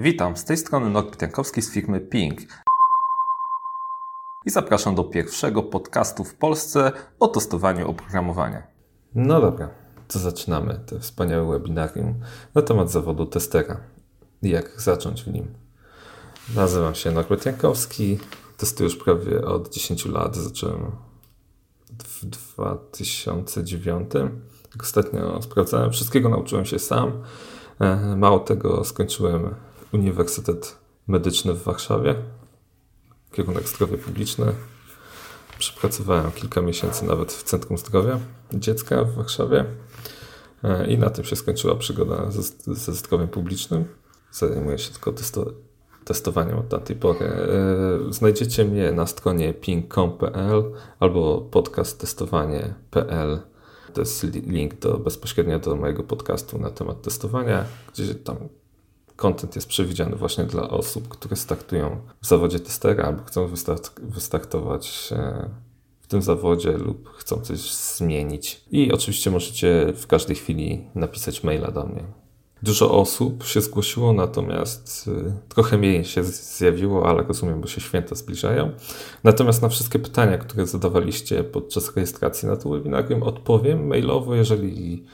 Witam, z tej strony Norbert Jankowski z firmy Ping. I zapraszam do pierwszego podcastu w Polsce o testowaniu oprogramowania. No dobra, to zaczynamy to wspaniałe webinarium na temat zawodu testera i jak zacząć w nim. Nazywam się Norbert Jankowski, testuję już prawie od 10 lat, zacząłem w 2009. Ostatnio sprawdzałem, wszystkiego nauczyłem się sam. E, mało tego, skończyłem Uniwersytet Medyczny w Warszawie, kierunek zdrowie publiczne. Przepracowałem kilka miesięcy nawet w Centrum Zdrowia Dziecka w Warszawie e, i na tym się skończyła przygoda ze, ze zdrowiem publicznym. Zajmuję się tylko testo, testowaniem od tamtej pory. E, znajdziecie mnie na stronie ping.com.pl albo podcast testowanie.pl. To jest link do, bezpośrednio do mojego podcastu na temat testowania, gdzie tam content jest przewidziany właśnie dla osób, które startują w zawodzie testera albo chcą wystart wystartować e, w tym zawodzie lub chcą coś zmienić. I oczywiście możecie w każdej chwili napisać maila do mnie. Dużo osób się zgłosiło, natomiast y, trochę mniej się zjawiło, ale rozumiem, bo się święta zbliżają. Natomiast na wszystkie pytania, które zadawaliście podczas rejestracji na to webinarium, odpowiem mailowo, jeżeli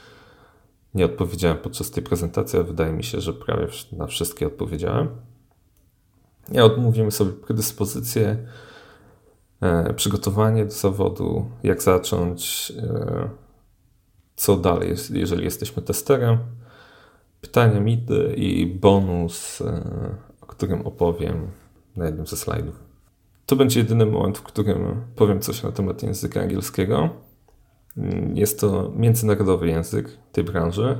nie odpowiedziałem podczas tej prezentacji, ale wydaje mi się, że prawie na wszystkie odpowiedziałem. Ja odmówimy sobie predyspozycję, e, przygotowanie do zawodu, jak zacząć, e, co dalej, jeżeli jesteśmy testerem, pytania, mity i bonus, e, o którym opowiem na jednym ze slajdów. To będzie jedyny moment, w którym powiem coś na temat języka angielskiego. Mm, jest to międzynarodowy język tej branży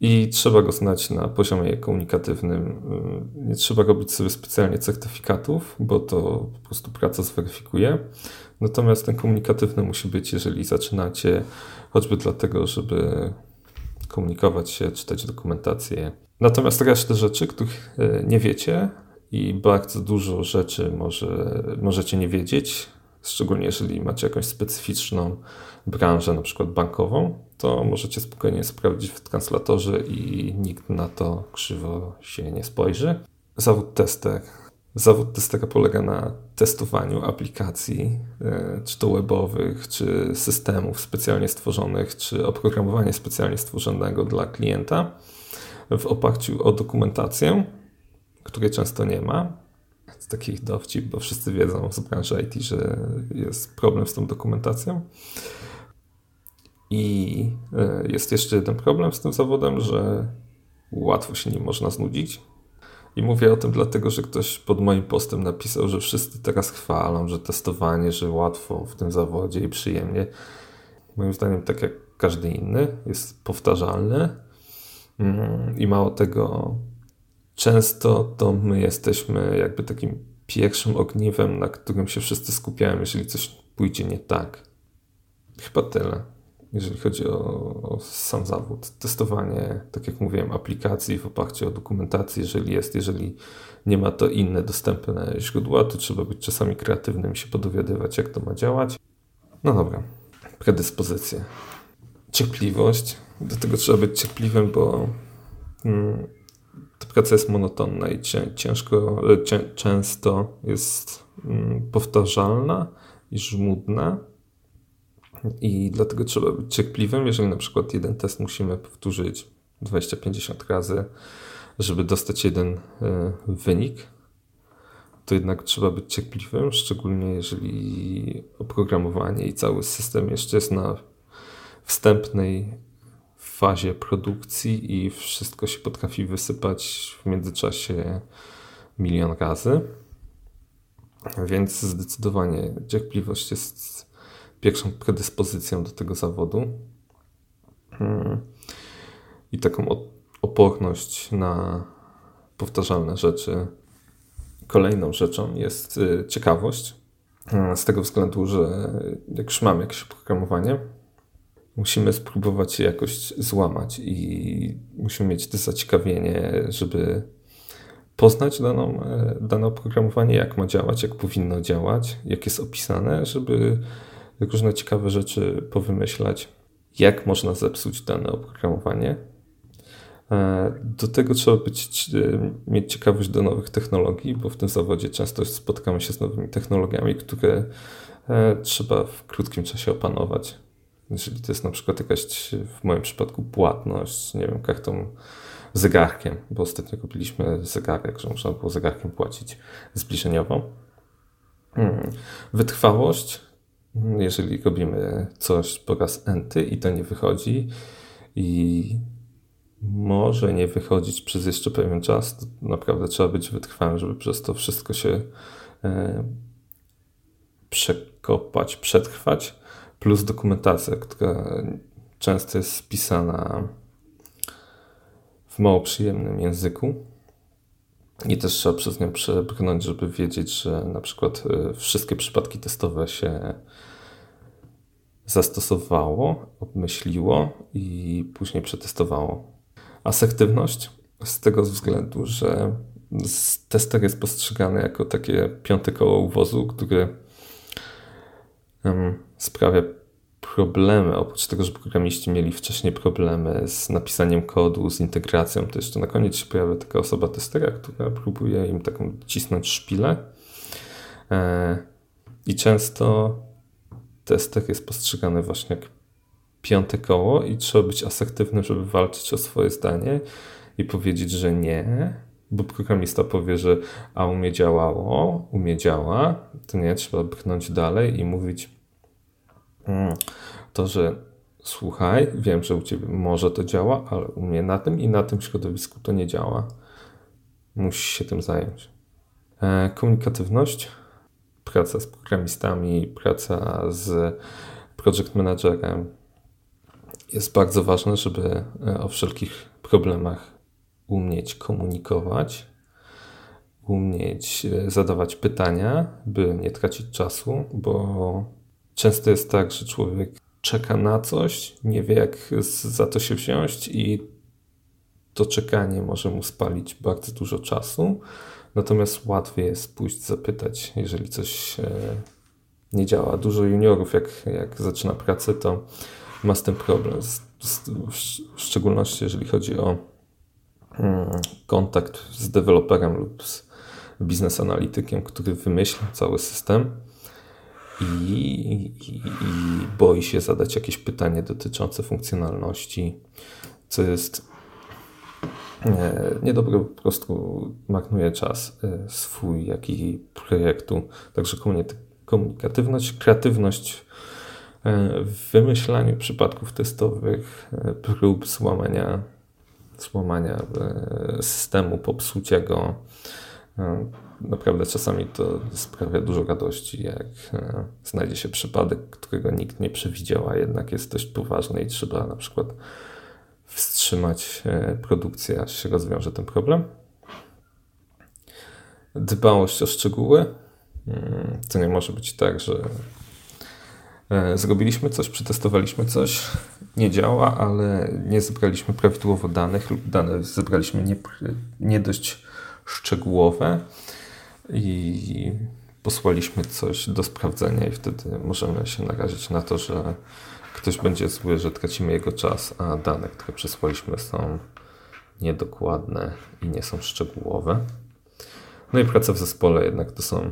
i trzeba go znać na poziomie komunikatywnym. Mm, nie trzeba robić sobie specjalnie certyfikatów, bo to po prostu praca zweryfikuje. Natomiast ten komunikatywny musi być, jeżeli zaczynacie, choćby dlatego, żeby komunikować się, czytać dokumentację. Natomiast resztę rzeczy, których e, nie wiecie i bardzo dużo rzeczy może, możecie nie wiedzieć, szczególnie jeżeli macie jakąś specyficzną branżę, na przykład bankową, to możecie spokojnie sprawdzić w translatorze i nikt na to krzywo się nie spojrzy. Zawód tester. Zawód testera polega na testowaniu aplikacji, e, czy to webowych, czy systemów specjalnie stworzonych, czy oprogramowania specjalnie stworzonego dla klienta w oparciu o dokumentację, której często nie ma z takich dowcip, bo wszyscy wiedzą z branży IT, że jest problem z tą dokumentacją. I e, jest jeszcze jeden problem z tym zawodem, że łatwo się nim można znudzić. I mówię o tym dlatego, że ktoś pod moim postem napisał, że wszyscy teraz chwalą, że testowanie, że łatwo w tym zawodzie i przyjemnie. Moim zdaniem, tak jak każdy inny, jest powtarzalny. Mm, I mało tego, często to my jesteśmy jakby takim pierwszym ogniwem, na którym się wszyscy skupiają, jeżeli coś pójdzie nie tak. Chyba tyle, jeżeli chodzi o, o sam zawód. Testowanie, tak jak mówiłem, aplikacji w oparciu o dokumentację, jeżeli jest, jeżeli nie ma to inne dostępne źródła, to trzeba być czasami kreatywnym i się podowiadywać, jak to ma działać. No dobra, predyspozycje. Cierpliwość. Do tego trzeba być cierpliwym, bo mm, ta praca jest monotonna i ciężko, cię, często jest mm, powtarzalna i żmudna. I dlatego trzeba być cierpliwym, jeżeli na przykład jeden test musimy powtórzyć 20-50 razy, żeby dostać jeden y, wynik, to jednak trzeba być cierpliwym, szczególnie jeżeli oprogramowanie i cały system jeszcze jest na wstępnej fazie produkcji i wszystko się potrafi wysypać w międzyczasie milion razy. Więc zdecydowanie cierpliwość jest pierwszą predyspozycją do tego zawodu. Hmm. I taką oporność na powtarzalne rzeczy. Kolejną rzeczą jest y, ciekawość. Hmm, z tego względu, że jak już mam jakieś oprogramowanie, musimy spróbować je jakoś złamać i musimy mieć to zaciekawienie, żeby poznać daną, e, dane oprogramowanie, jak ma działać, jak powinno działać, jak jest opisane, żeby różne ciekawe rzeczy powymyślać, jak można zepsuć dane oprogramowanie. E, do tego trzeba być, e, mieć ciekawość do nowych technologii, bo w tym zawodzie często spotykamy się z nowymi technologiami, które trzeba w krótkim czasie opanować. Jeżeli to jest na przykład jakaś, w moim przypadku, płatność, nie wiem, kartą zegarkiem, bo ostatnio kupiliśmy zegarek, że można było zegarkiem płacić zbliżeniowo. Hmm. Wytrwałość, jeżeli robimy coś po raz enty i to nie wychodzi i może nie wychodzić przez jeszcze pewien czas, to naprawdę trzeba być wytrwałym, żeby przez to wszystko się e, przekopać, przetrwać, plus dokumentacja, która często jest spisana w mało przyjemnym języku. I też trzeba przez nią przebrnąć, żeby wiedzieć, że na przykład e, wszystkie przypadki testowe się zastosowało, obmyśliło i później przetestowało. Asertywność z tego względu, że tester jest postrzegany jako takie piąte koło uwozu, które sprawia problemy. Oprócz tego, że programiści mieli wcześniej problemy z napisaniem kodu, z integracją, to jeszcze na koniec się pojawia taka osoba testera, która próbuje im taką cisnąć szpilę. E, I często tester jest postrzegany właśnie jak piąte koło i trzeba być asertywnym, żeby walczyć o swoje zdanie i powiedzieć, że nie, bo programista powie, że a u mnie działało, u mnie działa, to nie, trzeba brnąć dalej i mówić to, że słuchaj, wiem, że u Ciebie może to działa, ale u mnie na tym i na tym środowisku to nie działa. Musisz się tym zająć. E, komunikatywność, praca z programistami, praca z project managerem, jest bardzo ważne, żeby e, o wszelkich problemach umieć komunikować, umieć e, zadawać pytania, by nie tracić czasu, bo często jest tak, że człowiek czeka na coś, nie wie jak za to się wziąć i to czekanie może mu spalić bardzo dużo czasu. Natomiast łatwiej jest pójść zapytać, jeżeli coś e, nie działa. Dużo juniorów, jak, jak zaczyna pracę, to ma z tym problem. W szczególności jeżeli chodzi o mm, kontakt z deweloperem lub z biznes analitykiem, który wymyśla cały system i, i, i boi się zadać jakieś pytanie dotyczące funkcjonalności, co jest nie, niedobre, po prostu marnuje czas e, swój, jak i projektu. Także komunikatywność, kreatywność E, w wymyślaniu przypadków testowych, e, prób złamania, złamania e, systemu, popsucia go. Naprawdę czasami to sprawia dużo radości, jak znajdzie się przypadek, którego nikt nie przewidział, a jednak jest dość poważny i trzeba na przykład wstrzymać produkcję, aż się rozwiąże ten problem. Dbałość o szczegóły. Mm, to nie może być tak, że E, zrobiliśmy coś, przetestowaliśmy coś, nie działa, ale nie zebraliśmy prawidłowo danych lub dane zebraliśmy nie, nie dość szczegółowe i posłaliśmy coś do sprawdzenia i wtedy możemy się narazić na to, że ktoś będzie zły, że tracimy jego czas, a dane, które przesłaliśmy są niedokładne i nie są szczegółowe. No i praca w zespole jednak to są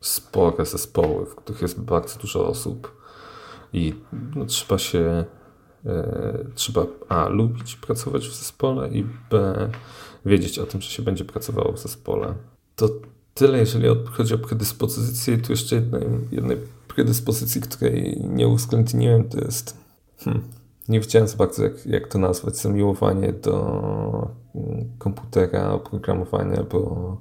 spore zespoły, w których jest bardzo dużo osób i no, trzeba się e, trzeba A lubić pracować w zespole i B wiedzieć o tym, że się będzie pracowało w zespole. To tyle, jeżeli chodzi o predyspozycję. Tu jeszcze jednej, jednej predyspozycji, której nie uwzględniłem, to jest hmm, nie wiedziałem za bardzo, jak, jak to nazwać, zamiłowanie do mm, komputera, oprogramowania, bo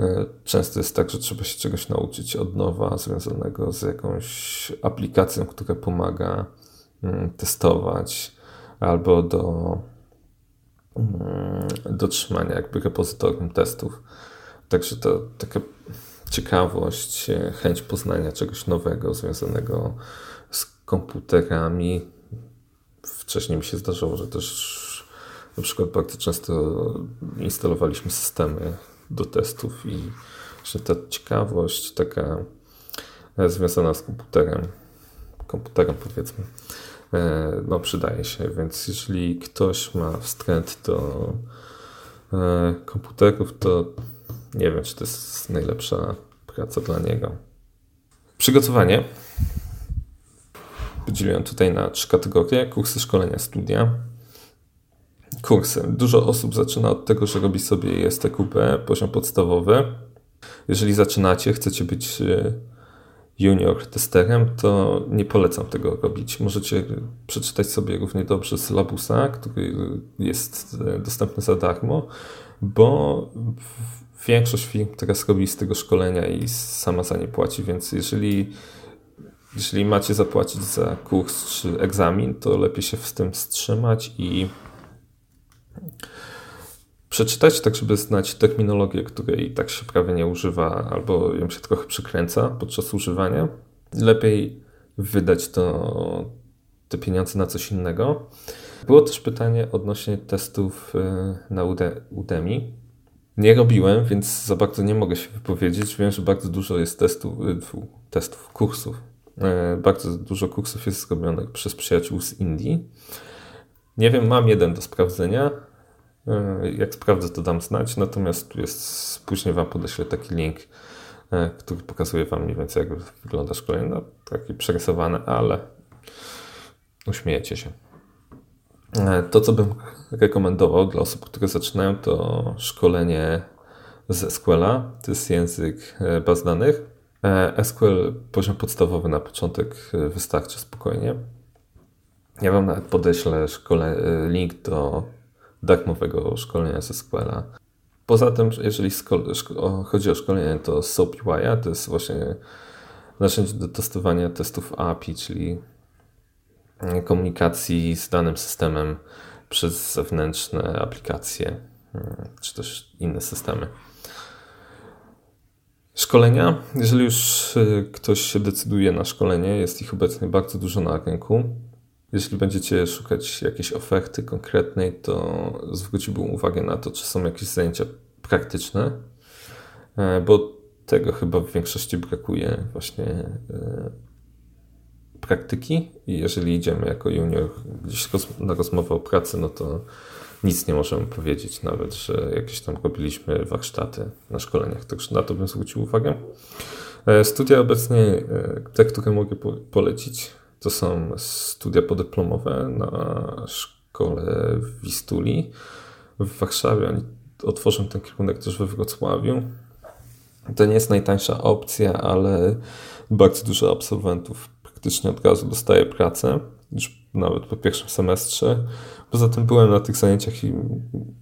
E, często jest tak, że trzeba się czegoś nauczyć od nowa, związanego z jakąś aplikacją, która pomaga mm, testować, albo do mm, dotrzymania jakby repozytorium testów. Także to taka ciekawość, e, chęć poznania czegoś nowego związanego z komputerami. Wcześniej mi się zdarzyło, że też na przykład bardzo często instalowaliśmy systemy do testów i że ta ciekawość taka związana z komputerem, komputerem powiedzmy, e, no, przydaje się. Więc jeżeli ktoś ma wstręt do e, komputerów, to nie wiem, czy to jest najlepsza praca dla niego. Przygotowanie. Podzieliłem tutaj na trzy kategorie: kursy, szkolenia, studia. Kursy. Dużo osób zaczyna od tego, że robi sobie STQP, poziom podstawowy. Jeżeli zaczynacie, chcecie być e, junior testerem, to nie polecam tego robić. Możecie przeczytać sobie równie dobrze syllabusa, który jest e, dostępny za darmo, bo większość firm teraz robi z tego szkolenia i sama za nie płaci, więc jeżeli, jeżeli macie zapłacić za kurs czy egzamin, to lepiej się z tym wstrzymać i przeczytać, tak żeby znać terminologię, której tak się prawie nie używa, albo ją się trochę przykręca podczas używania. Lepiej wydać to, te pieniądze na coś innego. Było też pytanie odnośnie testów e, na Udemy. Nie robiłem, więc za bardzo nie mogę się wypowiedzieć. Wiem, że bardzo dużo jest testów, e, testów kursów. E, bardzo dużo kursów jest zrobionych przez przyjaciół z Indii. Nie wiem, mam jeden do sprawdzenia E, jak sprawdzę, to dam znać. Natomiast tu jest, później Wam podeślę taki link, e, który pokazuje Wam mniej więcej, jak wygląda szkolenie. No, taki przerysowany, ale uśmiejecie się. E, to, co bym rekomendował dla osób, które zaczynają, to szkolenie z SQL-a. To jest język baz danych. SQL poziom podstawowy na początek wystarczy spokojnie. Ja Wam nawet podeślę szkole, link do darmowego szkolenia ze SQL-a. Poza tym, jeżeli chodzi o szkolenie, to SoapUI to jest właśnie narzędzie do testowania testów API, czyli komunikacji z danym systemem przez zewnętrzne aplikacje, hmm, czy też inne systemy. Szkolenia. Jeżeli już y, ktoś się decyduje na szkolenie, jest ich obecnie bardzo dużo na rynku. Jeśli będziecie szukać jakiejś oferty konkretnej, to zwróciłbym uwagę na to, czy są jakieś zajęcia praktyczne, e, bo tego chyba w większości brakuje właśnie e, praktyki i jeżeli idziemy jako junior gdzieś na rozmowę o pracy, no to nic nie możemy powiedzieć, nawet, że jakieś tam robiliśmy warsztaty na szkoleniach, także na to bym zwrócił uwagę. E, studia obecnie, te, które mogę polecić, to są studia podyplomowe na szkole w Wistuli w Warszawie. Oni otworzą ten kierunek też we Wrocławiu. To nie jest najtańsza opcja, ale bardzo dużo absolwentów praktycznie od razu dostaje pracę, już nawet po pierwszym semestrze. Poza tym byłem na tych zajęciach i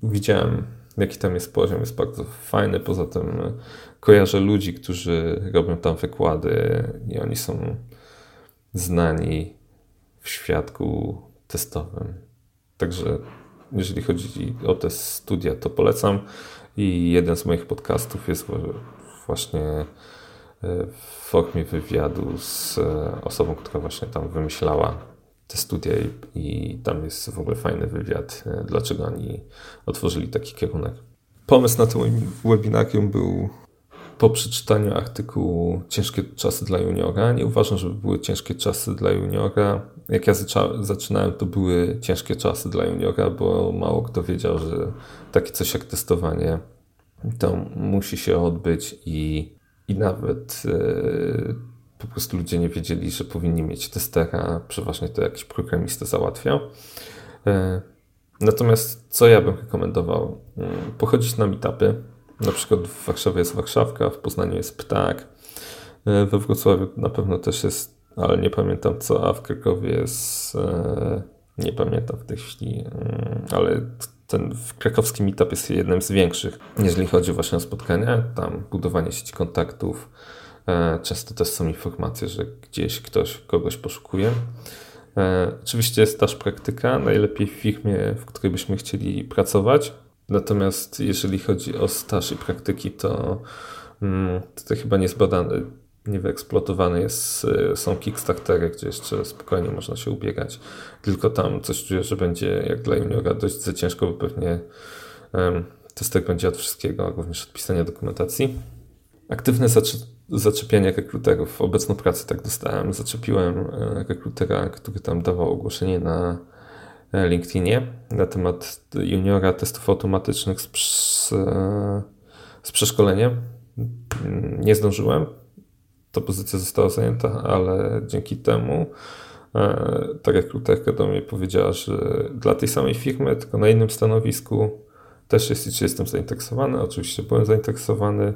widziałem, jaki tam jest poziom. Jest bardzo fajny. Poza tym kojarzę ludzi, którzy robią tam wykłady i oni są znani w świadku testowym. Także jeżeli chodzi o te studia, to polecam. I jeden z moich podcastów jest właśnie e, w formie wywiadu z e, osobą, która właśnie tam wymyślała te studia i, i tam jest w ogóle fajny wywiad, e, dlaczego oni otworzyli taki kierunek. Pomysł na to webinarium był po przeczytaniu artykułu Ciężkie czasy dla juniora, nie uważam, żeby były ciężkie czasy dla juniora. Jak ja zaczynałem, to były ciężkie czasy dla juniora, bo mało kto wiedział, że takie coś jak testowanie to musi się odbyć i, i nawet yy, po prostu ludzie nie wiedzieli, że powinni mieć testera, przeważnie to jakiś programista załatwia. Yy, natomiast co ja bym rekomendował? Yy, pochodzić na meetupy, na przykład w Warszawie jest Warszawka, w Poznaniu jest Ptak, e, we Wrocławiu na pewno też jest, ale nie pamiętam co, a w Krakowie jest, e, nie pamiętam w tej chwili, ale ten krakowski meetup jest jednym z większych, jeżeli chodzi właśnie o spotkania, tam budowanie sieci kontaktów, e, często też są informacje, że gdzieś ktoś kogoś poszukuje. Oczywiście jest też praktyka, najlepiej w firmie, w której byśmy chcieli pracować, Natomiast jeżeli chodzi o staż i praktyki, to mm, to chyba nie zbadane, nie jest, y, są Kickstartery, gdzie jeszcze spokojnie można się ubiegać. Tylko tam coś czuję, że będzie jak dla juniora dość za ciężko, bo pewnie um, testek będzie od wszystkiego, również od pisania dokumentacji. aktywne zaczepianie rekruterów. Obecną pracę tak dostałem. Zaczepiłem e, rekrutera, który tam dawał ogłoszenie na e, LinkedInie na temat juniora testów automatycznych z, z, z przeszkoleniem. Nie zdążyłem. Ta pozycja została zajęta, ale dzięki temu e, ta rekruterka do mnie powiedziała, że dla tej samej firmy, tylko na innym stanowisku też jest, jestem zainteresowany. Oczywiście byłem zainteresowany.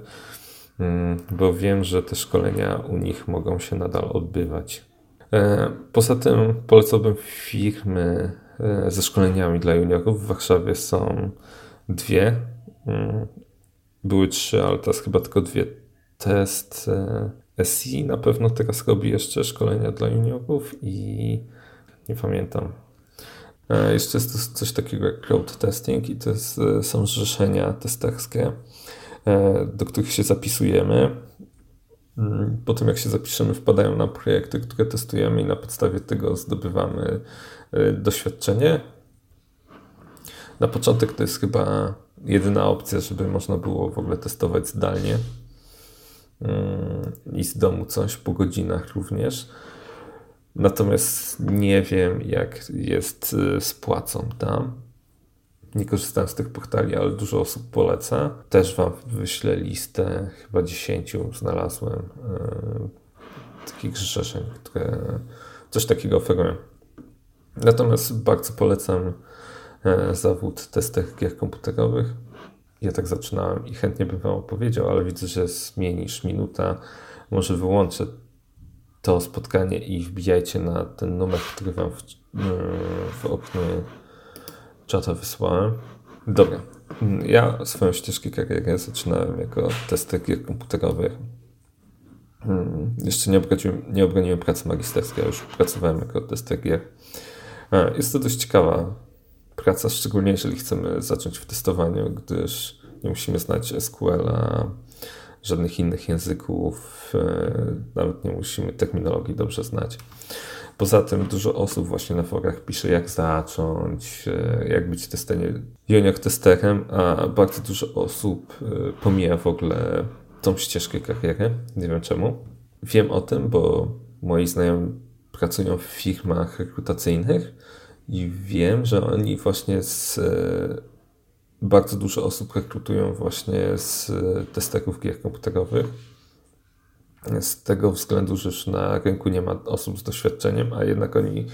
Mm, bo wiem, że te szkolenia u nich mogą się nadal odbywać. E, poza tym polecałbym firmy e, ze szkoleniami dla juniorów. W Warszawie są dwie. Mm, były trzy, ale teraz chyba tylko dwie. Test SI na pewno teraz robi jeszcze szkolenia dla juniorów i nie pamiętam. Jeszcze jest coś takiego jak crowd testing i to jest, są zrzeszenia testerskie E, do których się zapisujemy. Mm, po tym, jak się zapiszemy, wpadają na projekty, które testujemy, i na podstawie tego zdobywamy e, doświadczenie. Na początek to jest chyba jedyna opcja, żeby można było w ogóle testować zdalnie i z domu coś po godzinach również. Natomiast nie wiem, jak jest e, z płacą tam nie korzystałem z tych portali, ale dużo osób poleca. Też Wam wyślę listę, chyba 10 znalazłem yy, takich zrzeszeń, które coś takiego oferują. Natomiast bardzo polecam yy, zawód tester gier komputerowych. Ja tak zaczynałem i chętnie bym Wam opowiedział, ale widzę, że zmienisz minuta. Może wyłączę to spotkanie i wbijajcie na ten numer, który Wam w, w oknie czata wysłałem. Dobra. Ja swoją ścieżkę kariery zaczynałem jako tester gier komputerowych. Hmm, jeszcze nie obroniłem, nie obroniłem pracy magisterskiej, już pracowałem jako tester gier. Jest to dość ciekawa praca, szczególnie jeżeli chcemy zacząć w testowaniu, gdyż nie musimy znać SQL-a, żadnych innych języków, e, nawet nie musimy terminologii dobrze znać. Poza tym dużo osób właśnie na forach pisze, jak zacząć, e, jak być testerem, junior testerem, a bardzo dużo osób e, pomija w ogóle tą ścieżkę kariery. Nie wiem czemu. Wiem o tym, bo moi znajomi pracują w firmach rekrutacyjnych i wiem, że oni właśnie z e, bardzo dużo osób rekrutują właśnie z testerów gier komputerowych z tego względu, że już na rynku nie ma osób z doświadczeniem, a jednak oni,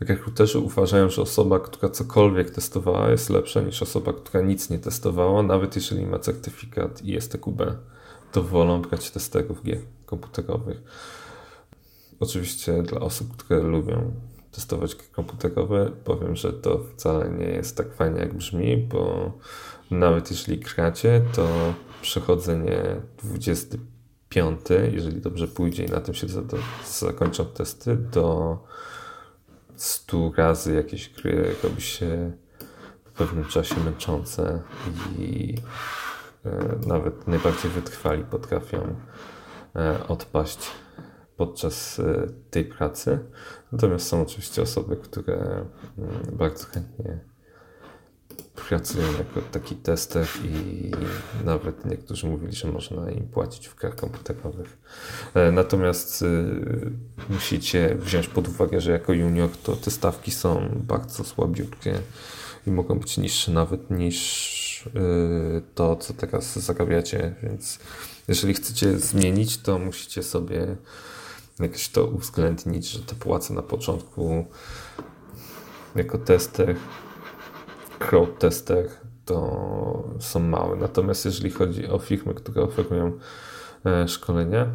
rekruterzy uważają, że osoba, która cokolwiek testowała, jest lepsza niż osoba, która nic nie testowała, nawet jeżeli ma certyfikat i STQB, to wolą brać testerów gier komputerowych. Oczywiście dla osób, które lubią testować komputerowe, powiem, że to wcale nie jest tak fajnie, jak brzmi, bo nawet jeżeli gracie, to przechodzenie 20 piąty, jeżeli dobrze pójdzie i na tym się zakończą testy, do 100 razy jakieś gry robi się w pewnym czasie męczące i e, nawet najbardziej wytrwali potrafią e, odpaść podczas e, tej pracy. Natomiast są oczywiście osoby, które mm, bardzo chętnie pracują jako taki tester i nawet niektórzy mówili, że można im płacić w grach komputerowych. E, natomiast y, musicie wziąć pod uwagę, że jako junior to te stawki są bardzo słabiutkie i mogą być niższe nawet niż to, co teraz zarabiacie, więc jeżeli chcecie zmienić, to musicie sobie jakoś to uwzględnić, że te płace na początku jako tester crowd tester to są małe. Natomiast jeżeli chodzi o firmy, które oferują e, szkolenia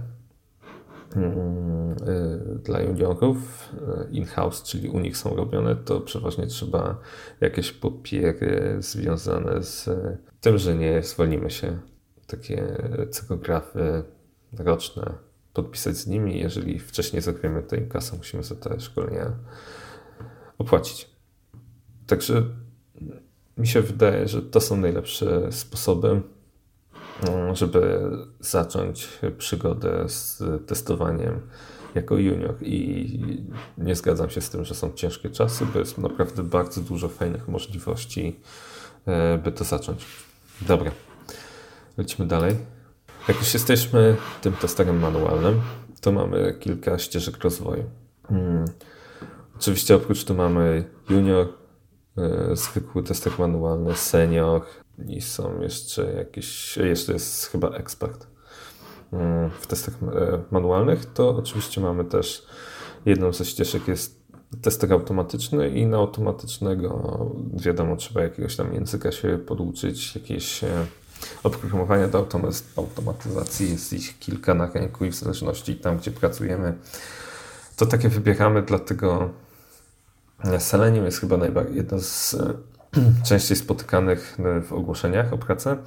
mm, e, dla juniorów e, in-house, czyli u nich są robione, to przeważnie trzeba jakieś papiery związane z tym, że nie zwolnimy się. Takie cykografy roczne podpisać z nimi. Jeżeli wcześniej to im kasę, musimy za te szkolenia opłacić. Także mi się wydaje, że to są najlepsze sposoby, mm, żeby zacząć przygodę z testowaniem jako junior i nie zgadzam się z tym, że są ciężkie czasy, bo jest naprawdę bardzo dużo fajnych możliwości, e, by to zacząć. Dobra, lecimy dalej. Jak już jesteśmy tym testerem manualnym, to mamy kilka ścieżek rozwoju. Hmm. Oczywiście oprócz tu mamy junior, yy, zwykły tester manualny, senior i są jeszcze jakieś, jeszcze jest chyba ekspert. Yy, w testach yy, manualnych to oczywiście mamy też jedną ze ścieżek jest tester automatyczny i na automatycznego wiadomo trzeba jakiegoś tam języka się poduczyć, jakieś oprogramowania do automatyzacji jest ich kilka na rynku i w zależności tam, gdzie pracujemy, to takie wybieramy, dlatego Selenium jest chyba jedno z częściej spotykanych w ogłoszeniach o pracę,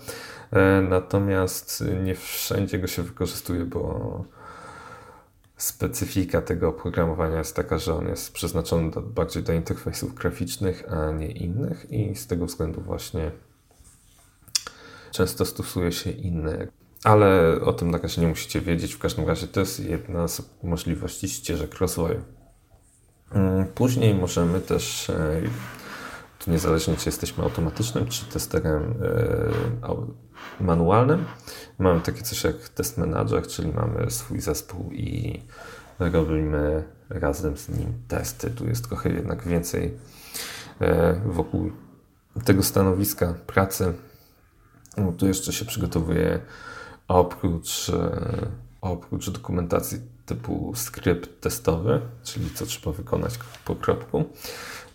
e, natomiast nie wszędzie go się wykorzystuje, bo specyfika tego oprogramowania jest taka, że on jest przeznaczony do, bardziej do interfejsów graficznych, a nie innych i z tego względu właśnie często stosuje się inne. Ale o tym na razie nie musicie wiedzieć. W każdym razie to jest jedna z możliwości ścieżek rozwoju. Mm, później możemy też, e, tu niezależnie czy jesteśmy automatycznym, czy testerem e, manualnym, mamy takie coś jak test manager, czyli mamy swój zespół i robimy razem z nim testy. Tu jest trochę jednak więcej e, wokół tego stanowiska pracy no, tu jeszcze się przygotowuje oprócz, e, oprócz dokumentacji typu skrypt testowy, czyli co trzeba wykonać po kropku,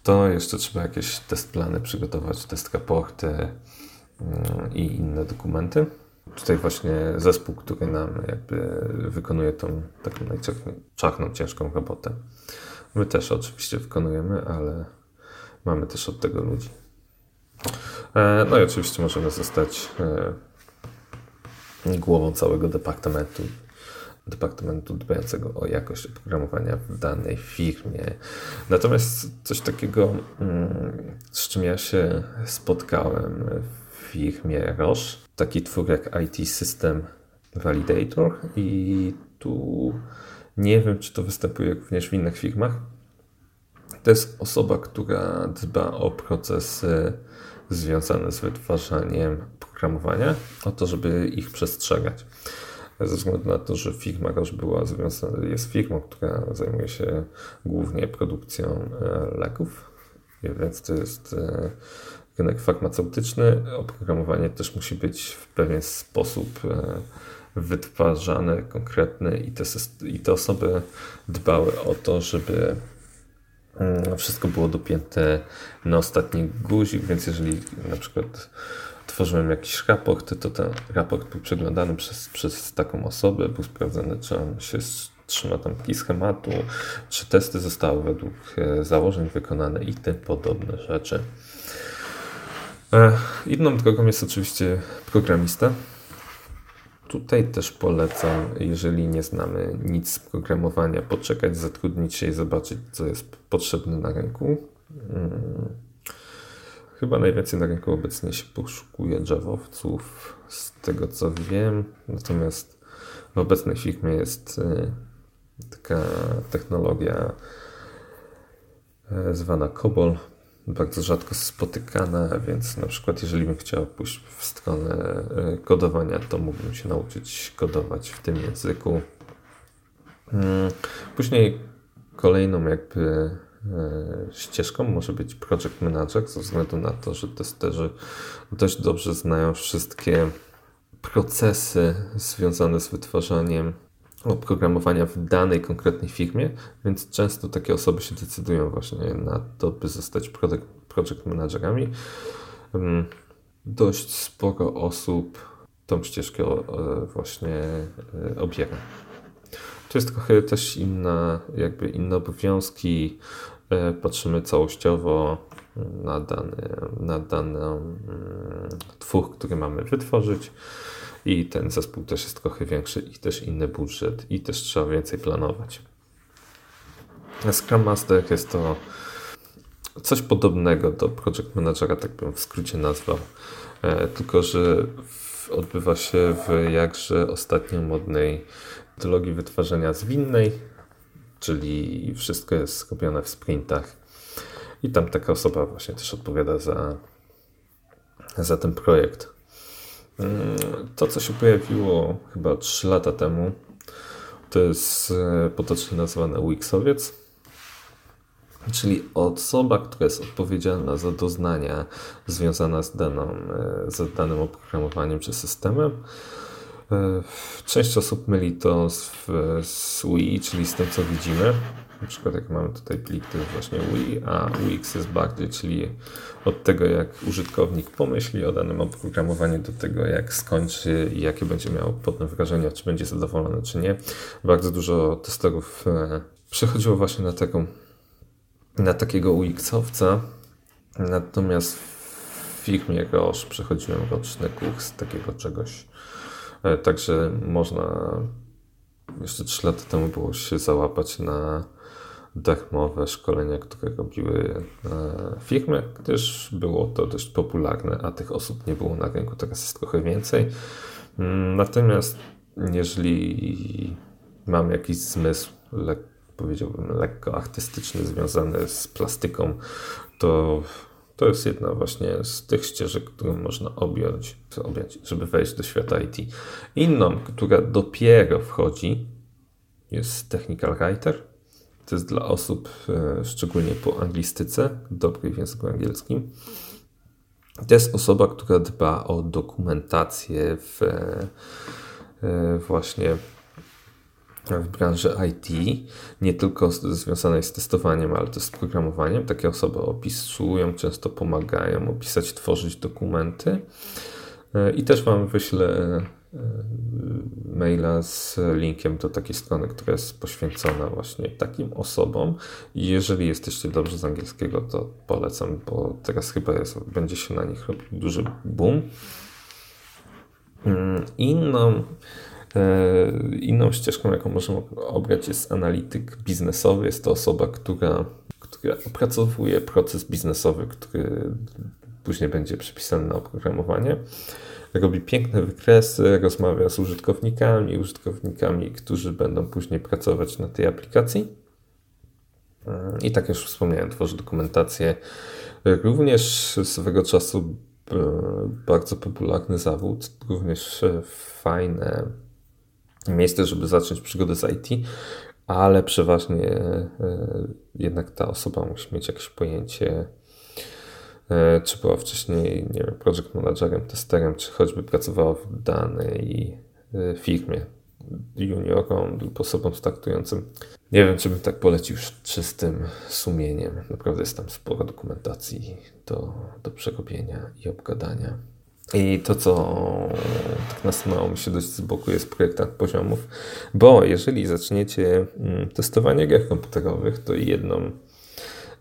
to jeszcze trzeba jakieś test plany przygotować, test raporty mm, i inne dokumenty. Tutaj właśnie zespół, który nam jakby wykonuje tą taką najczarną, ciężką robotę. My też oczywiście wykonujemy, ale mamy też od tego ludzi. E, no i oczywiście możemy zostać e, głową całego departamentu, departamentu dbającego o jakość oprogramowania w danej firmie. Natomiast coś takiego, mm, z czym ja się spotkałem w firmie Roche, taki twór jak IT System Validator i tu nie wiem, czy to występuje również w innych firmach. To jest osoba, która dba o procesy związane z wytwarzaniem programowania, o to, żeby ich przestrzegać. Ze względu na to, że firma już była związana, jest firmą, która zajmuje się głównie produkcją e, leków, więc to jest e, rynek farmaceutyczny. Oprogramowanie też musi być w pewien sposób e, wytwarzane, konkretne i te, i te osoby dbały o to, żeby wszystko było dopięte na ostatni guzik, więc jeżeli na przykład tworzyłem jakiś raport, to ten raport był przeglądany przez, przez taką osobę, był sprawdzany, czy on się trzyma tam schematu, czy testy zostały według e, założeń wykonane i tym podobne rzeczy. E, inną drogą jest oczywiście programista. Tutaj też polecam, jeżeli nie znamy nic z programowania, poczekać, zatrudnić się i zobaczyć, co jest potrzebne na rynku. Hmm. Chyba najwięcej na rynku obecnie się poszukuje Javowców, z tego co wiem. Natomiast w obecnej firmie jest y, taka technologia y, zwana COBOL, bardzo rzadko spotykana, więc na przykład jeżeli bym chciał pójść w stronę e, kodowania, to mógłbym się nauczyć kodować w tym języku. Mm, później kolejną jakby e, ścieżką może być project manager, ze względu na to, że testerzy dość dobrze znają wszystkie procesy związane z wytwarzaniem oprogramowania w danej konkretnej firmie, więc często takie osoby się decydują właśnie na to, by zostać project, project managerami. Dość sporo osób tą ścieżkę właśnie e, obiera. To jest trochę też inna, jakby inne obowiązki. E, patrzymy całościowo na dany, na dany mm, twór, który mamy wytworzyć i ten zespół też jest trochę większy i też inny budżet i też trzeba więcej planować. Scrum Master jest to coś podobnego do Project Managera, tak bym w skrócie nazwał, e, tylko że odbywa się w jakże ostatnio modnej metodologii wytwarzania zwinnej, czyli wszystko jest skupione w sprintach i tam taka osoba właśnie też odpowiada za, za ten projekt. Mm, to, co się pojawiło chyba 3 lata temu, to jest e, potocznie nazywane Wixowiec, czyli osoba, która jest odpowiedzialna za doznania związane z, daną, e, z danym oprogramowaniem czy systemem. E, część osób myli to z, z UI, czyli z tym, co widzimy. Na przykład jak mamy tutaj plik, to jest właśnie UI, a UX jest bardziej, czyli od tego, jak użytkownik pomyśli o danym oprogramowaniu, do tego, jak skończy i jakie będzie miał potem wrażenia, czy będzie zadowolony, czy nie. Bardzo dużo testerów e, przechodziło właśnie na taką na takiego UX-owca. Natomiast w firmie Roche przechodziłem roczny kurs takiego czegoś. E, także można jeszcze 3 lata temu było się załapać na darmowe szkolenia, które robiły e, firmy, gdyż było to dość popularne, a tych osób nie było na rynku, teraz jest trochę więcej. Mm, natomiast jeżeli mam jakiś zmysł, powiedziałbym lekko artystyczny, związany z plastyką, to to jest jedna właśnie z tych ścieżek, którą można objąć, objąć, żeby wejść do świata IT. Inną, która dopiero wchodzi, jest Technical Writer to jest dla osób e, szczególnie po anglistyce, dobrej w języku angielskim. To jest osoba, która dba o dokumentację w, e, e, właśnie w branży IT, nie tylko związanej z testowaniem, ale też z programowaniem. Takie osoby opisują, często pomagają opisać, tworzyć dokumenty. I też Wam wyślę maila z linkiem do takiej strony, która jest poświęcona właśnie takim osobom. Jeżeli jesteście dobrze z angielskiego, to polecam, bo teraz chyba jest, będzie się na nich robił duży boom. Mm, inną, e, inną ścieżką, jaką możemy obrać, jest analityk biznesowy. Jest to osoba, która, która opracowuje proces biznesowy, który później będzie przypisany na oprogramowanie robi piękne wykresy, rozmawia z użytkownikami, użytkownikami, którzy będą później pracować na tej aplikacji. I tak jak już wspomniałem, tworzy dokumentację. Również swego czasu e, bardzo popularny zawód, również fajne miejsce, żeby zacząć przygodę z IT, ale przeważnie e, jednak ta osoba musi mieć jakieś pojęcie E, czy była wcześniej, nie wiem, project managerem, testerem, czy choćby pracowała w danej e, firmie juniorom lub osobom startującym. Nie wiem, czy bym tak polecił czystym sumieniem. Naprawdę jest tam sporo dokumentacji do, do przerobienia i obgadania. I to, co tak nasunęło mi się dość z boku, jest projektant poziomów, bo jeżeli zaczniecie mm, testowanie gier komputerowych, to jedną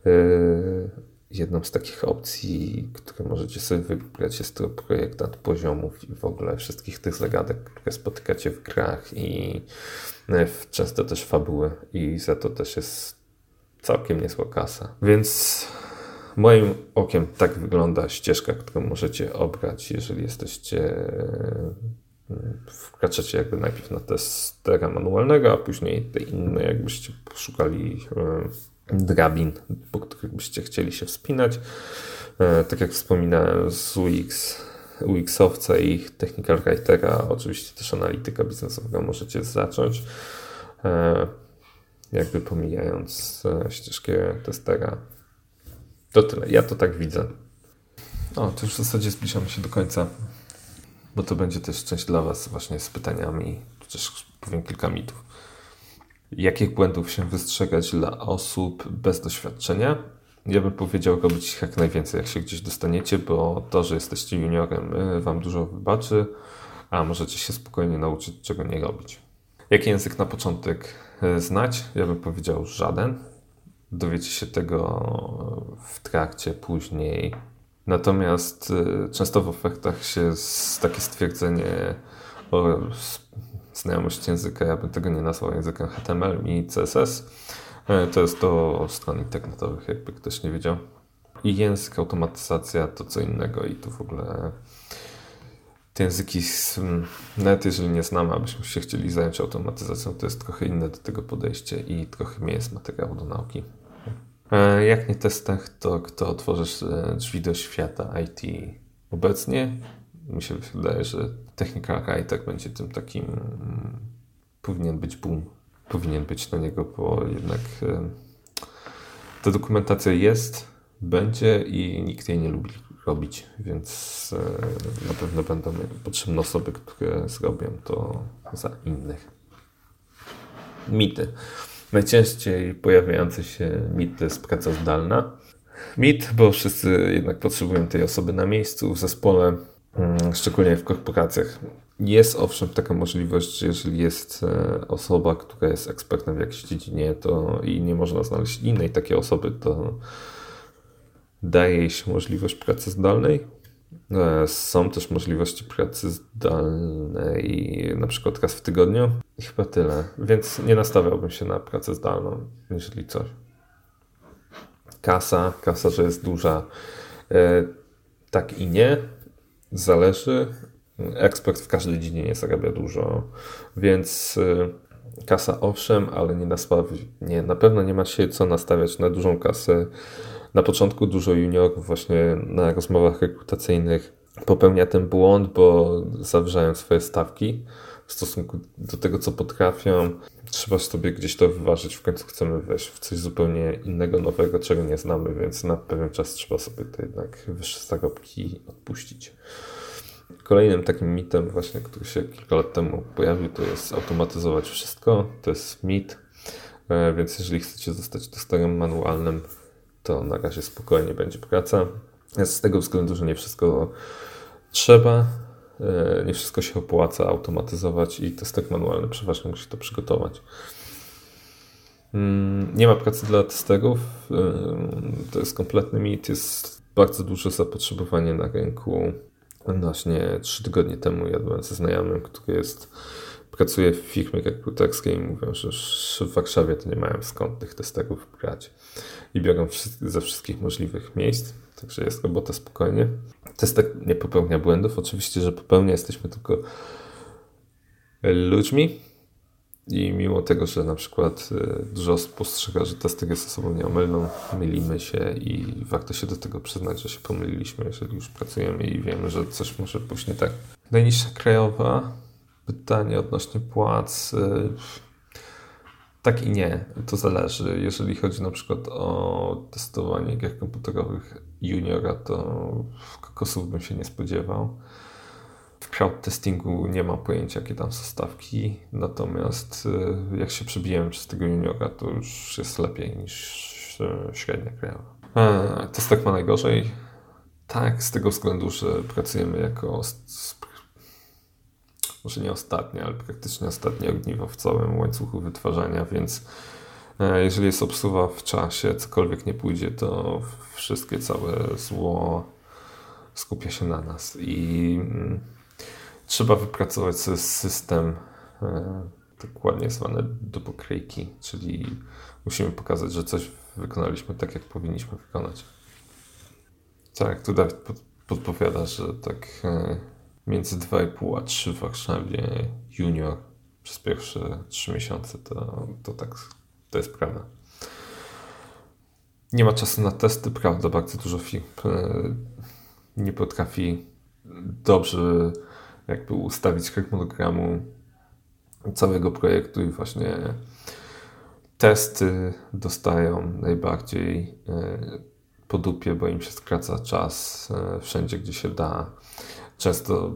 yy, jedną z takich opcji, które możecie sobie wybrać, jest to projektant poziomów i w ogóle wszystkich tych zagadek, które spotykacie w grach i e, często też fabuły i za to też jest całkiem niezła kasa. Więc moim okiem tak wygląda ścieżka, którą możecie obrać, jeżeli jesteście e, wkraczacie jakby najpierw na testera manualnego, a później te inne, jakbyście poszukali e, drabin, po których byście chcieli się wspinać. E, tak jak wspominałem z UX, UX-owca i Technical Writera, oczywiście też analityka biznesowego możecie zacząć, e, jakby pomijając e, ścieżkę testera. To tyle, ja to tak widzę. O, to już w zasadzie zbliżamy się do końca, bo to będzie też część dla Was właśnie z pytaniami, chociaż powiem kilka mitów jakich błędów się wystrzegać dla osób bez doświadczenia. Ja bym powiedział robić ich jak najwięcej, jak się gdzieś dostaniecie, bo to, że jesteście juniorem, y, wam dużo wybaczy, a możecie się spokojnie nauczyć, czego nie robić. Jaki język na początek y, znać? Ja bym powiedział żaden. Dowiecie się tego w trakcie, później. Natomiast y, często w ofertach się takie stwierdzenie o znajomość języka, ja bym tego nie nazwał językiem HTML i CSS. E, to jest do stron internetowych, jakby ktoś nie wiedział. I język, automatyzacja to co innego i tu w ogóle te języki, nawet jeżeli nie znamy, abyśmy się chcieli zająć automatyzacją, to jest trochę inne do tego podejście i trochę mniej jest materiału do nauki. E, jak nie testach, to kto otworzysz e, drzwi do świata IT obecnie? mi się wydaje, że technika i tak będzie tym takim, mm, powinien być boom, powinien być na niego, bo jednak e, ta dokumentacja jest, będzie i nikt jej nie lubi robić, więc e, na pewno będą potrzebne osoby, które zrobią to za innych. Mity. Najczęściej pojawiający się mit to jest praca zdalna. Mit, bo wszyscy jednak potrzebują tej osoby na miejscu, w zespole, szczególnie w korporacjach. Jest owszem taka możliwość, że jeżeli jest e, osoba, która jest ekspertem w jakiejś dziedzinie to i nie można znaleźć innej takiej osoby, to daje jej się możliwość pracy zdalnej. E, są też możliwości pracy zdalnej na przykład raz w tygodniu. I chyba tyle. Więc nie nastawiałbym się na pracę zdalną, jeżeli coś. Kasa, kasa, że jest duża. E, tak i nie. Zależy. Ekspert w każdej dziedzinie zarabia dużo, więc e, kasa owszem, ale nie, nie na pewno nie ma się co nastawiać na dużą kasę na początku dużo juniorów właśnie na rozmowach rekrutacyjnych popełnia ten błąd, bo zawyżają swoje stawki w stosunku do tego, co potrafią. Trzeba sobie gdzieś to wyważyć. W końcu chcemy wejść w coś zupełnie innego, nowego, czego nie znamy, więc na pewien czas trzeba sobie to jednak wyższe zarobki odpuścić. Kolejnym takim mitem właśnie, który się kilka lat temu pojawił, to jest automatyzować wszystko. To jest mit, e, więc jeżeli chcecie zostać testerem manualnym, to na razie spokojnie będzie praca. Z tego względu, że nie wszystko trzeba, nie wszystko się opłaca automatyzować i testek manualny przeważnie musi to przygotować. Mm, nie ma pracy dla testerów. E, to jest kompletny mit. Jest bardzo duże zapotrzebowanie na rynku. Właśnie trzy tygodnie temu jadłem ze znajomym, który jest pracuje w firmie rekruterskiej i mówią, że w Warszawie to nie mają skąd tych testerów brać i biorą ze wszystkich możliwych miejsc, także jest robota spokojnie. Testek nie popełnia błędów, oczywiście, że popełnia, jesteśmy tylko ludźmi. I mimo tego, że na przykład y, dużo osób postrzega, że testek jest osobą nieomylną, mylimy się i warto się do tego przyznać, że się pomyliliśmy, jeżeli już pracujemy i wiemy, że coś może pójść nie tak. Najniższa krajowa pytanie odnośnie płac. Y, tak i nie, to zależy. Jeżeli chodzi na przykład o testowanie gier komputerowych juniora, to kokosów bym się nie spodziewał. W crowd testingu nie mam pojęcia, jakie tam są stawki, natomiast y, jak się przebijemy przez tego juniora, to już jest lepiej niż y, średnia krajowa. E, testek ma najgorzej. Tak, z tego względu, że pracujemy jako może nie ostatnie, ale praktycznie ostatnie ogniwo w całym łańcuchu wytwarzania, więc e, jeżeli jest obsuwa w czasie, cokolwiek nie pójdzie, to wszystkie całe zło skupia się na nas i mm, trzeba wypracować sobie system e, dokładnie zwany do pokryjki, czyli musimy pokazać, że coś wykonaliśmy tak, jak powinniśmy wykonać. Tak, tu Dawid podpowiada, że tak e, między 2,5 a 3 w Warszawie junior przez pierwsze 3 miesiące, to, to tak, to jest prawda. Nie ma czasu na testy, prawda, bardzo dużo firm e, nie potrafi dobrze jakby ustawić harmonogramu całego projektu i właśnie testy dostają najbardziej e, po dupie, bo im się skraca czas e, wszędzie, gdzie się da często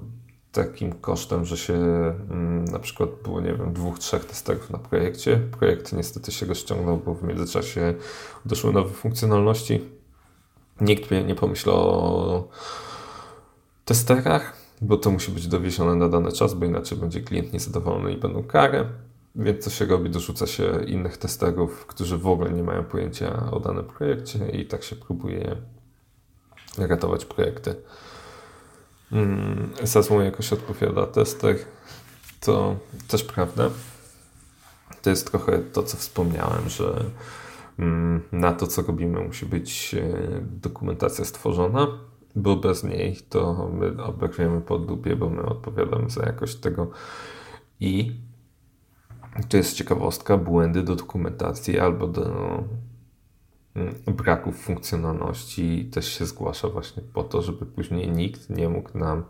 takim kosztem, że się mm, na przykład było, nie wiem, dwóch, trzech testerów na projekcie. Projekt niestety się rozciągnął, bo w międzyczasie doszły nowe funkcjonalności. Nikt nie pomyślał o testerach, bo to musi być dowiezione na dany czas, bo inaczej będzie klient niezadowolony i będą kary. Więc co się robi? Dorzuca się innych testerów, którzy w ogóle nie mają pojęcia o danym projekcie i tak się próbuje ratować projekty za złą jakość odpowiada tester, to też prawda. To jest trochę to, co wspomniałem, że mm, na to, co robimy, musi być e, dokumentacja stworzona, bo bez niej to my oberwiemy pod dupie, bo my odpowiadamy za jakość tego i to jest ciekawostka, błędy do dokumentacji albo do Mm, braków funkcjonalności też się zgłasza właśnie po to, żeby później nikt nie mógł nam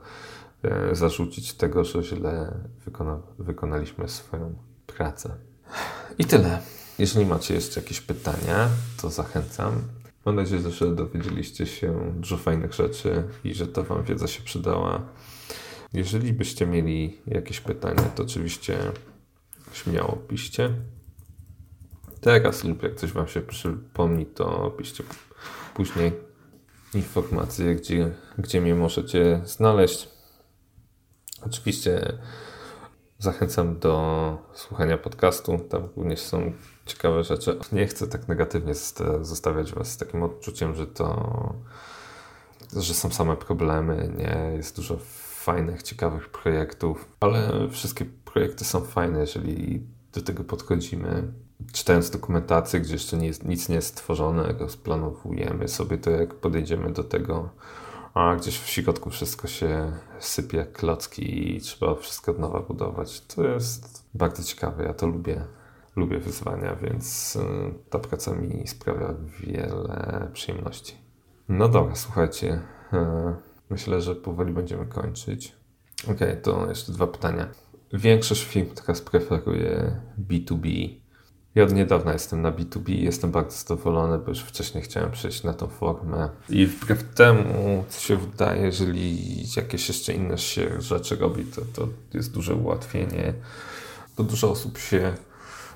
e, zarzucić tego, że źle wykona, wykonaliśmy swoją pracę. I tyle. Jeżeli macie jeszcze jakieś pytania, to zachęcam. Mam nadzieję, że dowiedzieliście się dużo fajnych rzeczy i że ta Wam wiedza się przydała. Jeżeli byście mieli jakieś pytania, to oczywiście śmiało piszcie. Teraz lub jak coś Wam się przypomni, to piszcie później informacje, gdzie, gdzie mnie możecie znaleźć. Oczywiście zachęcam do słuchania podcastu. Tam również są ciekawe rzeczy. Nie chcę tak negatywnie zostawiać Was z takim odczuciem, że to, że są same problemy. Nie, jest dużo fajnych, ciekawych projektów, ale wszystkie projekty są fajne, jeżeli do tego podchodzimy. Czytając dokumentację, gdzie jeszcze nie jest, nic nie jest stworzone, rozplanowujemy sobie to, jak podejdziemy do tego, a gdzieś w środku wszystko się sypie jak klocki i trzeba wszystko od nowa budować. To jest bardzo ciekawe, ja to lubię. Lubię wyzwania, więc y, ta praca mi sprawia wiele przyjemności. No dobra, słuchajcie. Y, myślę, że powoli będziemy kończyć. Ok, to jeszcze dwa pytania. Większość firm teraz preferuje B2B. Ja od niedawna jestem na B2B i jestem bardzo zadowolony, bo już wcześniej chciałem przejść na tą formę. I wbrew temu, co się wydaje, jeżeli jakieś jeszcze inne się rzeczy robi, to, to jest duże ułatwienie. Bo dużo osób się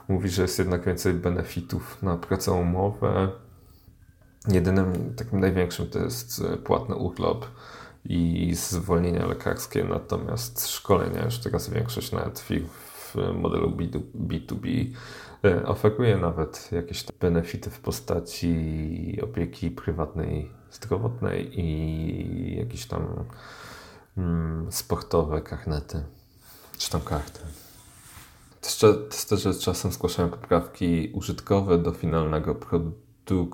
mówi, że jest jednak więcej benefitów na pracę umowę. Jedynym takim największym to jest płatny urlop i zwolnienia lekarskie, natomiast szkolenia już teraz większość nawet firm w modelu B2B e, oferuje nawet jakieś benefity w postaci opieki prywatnej, zdrowotnej i jakieś tam mm, sportowe karnety, czy tam karty. Testerzy czasem zgłaszają poprawki użytkowe do finalnego produktu,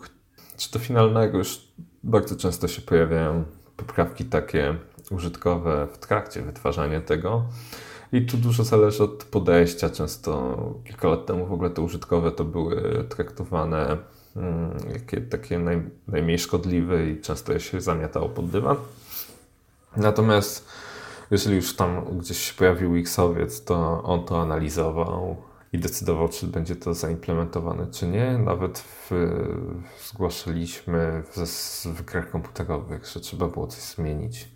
czy do finalnego już bardzo często się pojawiają poprawki takie użytkowe w trakcie wytwarzania tego. I tu dużo zależy od podejścia. Często kilka lat temu w ogóle te użytkowe to były traktowane mm, jakie takie naj, najmniej szkodliwe i często je się zamiatało pod dywan. Natomiast jeżeli już tam gdzieś się pojawił X-owiec, to on to analizował i decydował, czy będzie to zaimplementowane, czy nie. Nawet w, zgłaszaliśmy w, w grach komputerowych, że trzeba było coś zmienić,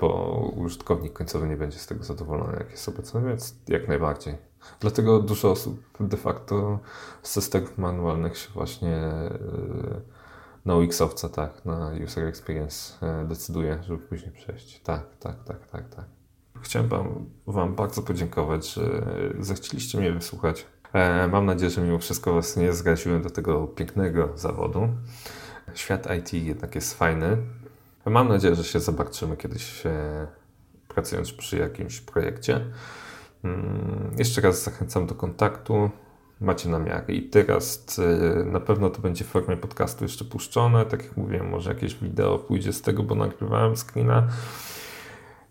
bo użytkownik końcowy nie będzie z tego zadowolony, jak jest obecny, więc jak najbardziej. Dlatego dużo osób de facto z systemów manualnych się właśnie e, na UX-owca, tak, na User Experience e, decyduje, żeby później przejść. Tak, tak, tak, tak, tak. Chciałem wam, wam bardzo podziękować, że zechcieliście mnie wysłuchać. E, mam nadzieję, że mimo wszystko Was nie zgaziłem do tego pięknego zawodu. Świat IT jednak jest fajny. Mam nadzieję, że się zobaczymy kiedyś e, pracując przy jakimś projekcie. Mm, jeszcze raz zachęcam do kontaktu. Macie namiary. I teraz e, na pewno to będzie w formie podcastu jeszcze puszczone. Tak jak mówiłem, może jakieś wideo pójdzie z tego, bo nagrywałem screena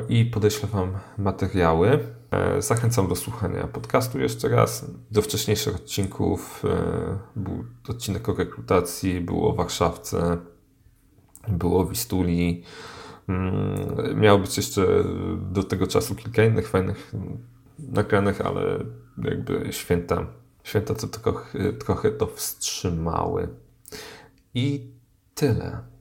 i podeślę Wam materiały. E, zachęcam do słuchania podcastu jeszcze raz. Do wcześniejszych odcinków był odcinek o rekrutacji, było o Warszawce, było Wistuli. Mm, miało być jeszcze do tego czasu kilka innych fajnych nagranych, ale jakby święta, święta to trochę, trochę to wstrzymały. I tyle.